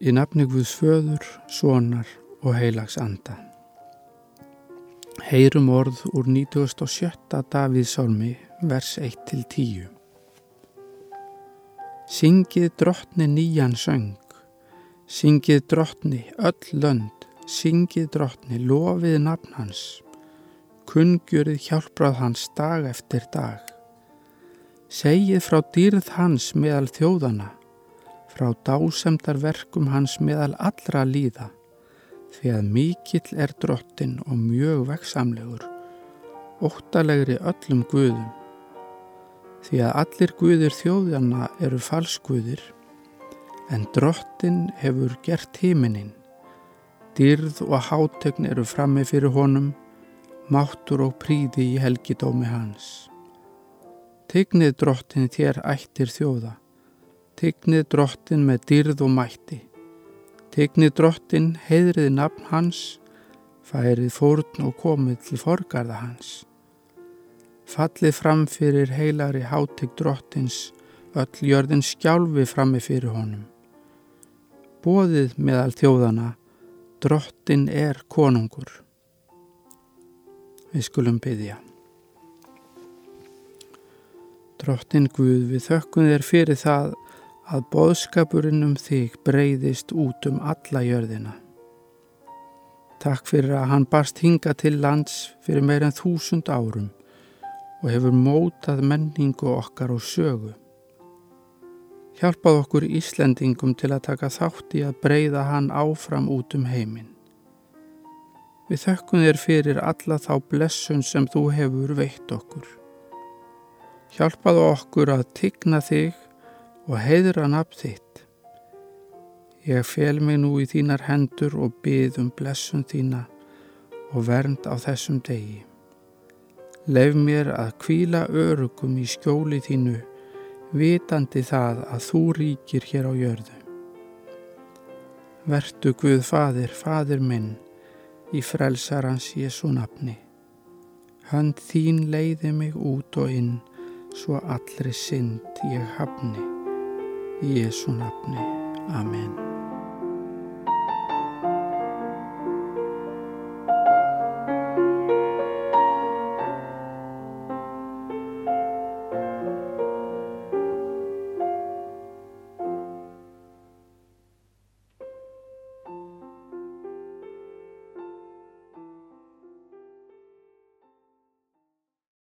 Í nafni Guðs föður, sonar og heilags anda. Heyrum orð úr 97. Davíðsálmi, vers 1-10. Syngið drottni nýjan söng, syngið drottni öll lönd, syngið drottni lofið nafn hans, kungjörið hjálprað hans dag eftir dag. Segið frá dýrð hans meðal þjóðana, frá dásemdarverkum hans meðal allra líða, því að mikill er drottin og mjög veksamlegur, óttalegri öllum guðum, því að allir guðir þjóðjana eru falsguðir, en drottin hefur gert hímininn, dýrð og hátegn eru frammi fyrir honum, máttur og príði í helgidómi hans. Tygnið drottin þér ættir þjóða, tygnið drottin með dýrð og mætti, tygnið drottin heiðrið nafn hans, færið fórn og komið til forgarða hans. Fallið fram fyrir heilari hátegg drottins, öll jörðin skjálfi frammi fyrir honum. Bóðið meðal þjóðana, drottin er konungur. Við skulum byggja. Drottin Guð við þökkum þér fyrir það að boðskapurinn um þig breyðist út um alla jörðina. Takk fyrir að hann barst hinga til lands fyrir meir en þúsund árum og hefur mótað menningu okkar og sögu. Hjálpað okkur Íslendingum til að taka þátt í að breyða hann áfram út um heiminn. Við þökkum þér fyrir alla þá blessun sem þú hefur veitt okkur. Hjálpaðu okkur að tigna þig og heiðra nafn þitt. Ég fel mig nú í þínar hendur og byð um blessun þína og vernd á þessum degi. Leif mér að kvíla örugum í skjóli þínu, vitandi það að þú ríkir hér á jörðu. Vertu Guð Fadir, Fadir minn, í frelsarans Jésu nafni. Hönd þín leiði mig út og inn, svo allri synd ég hafni. Í Jésu nafni. Amen.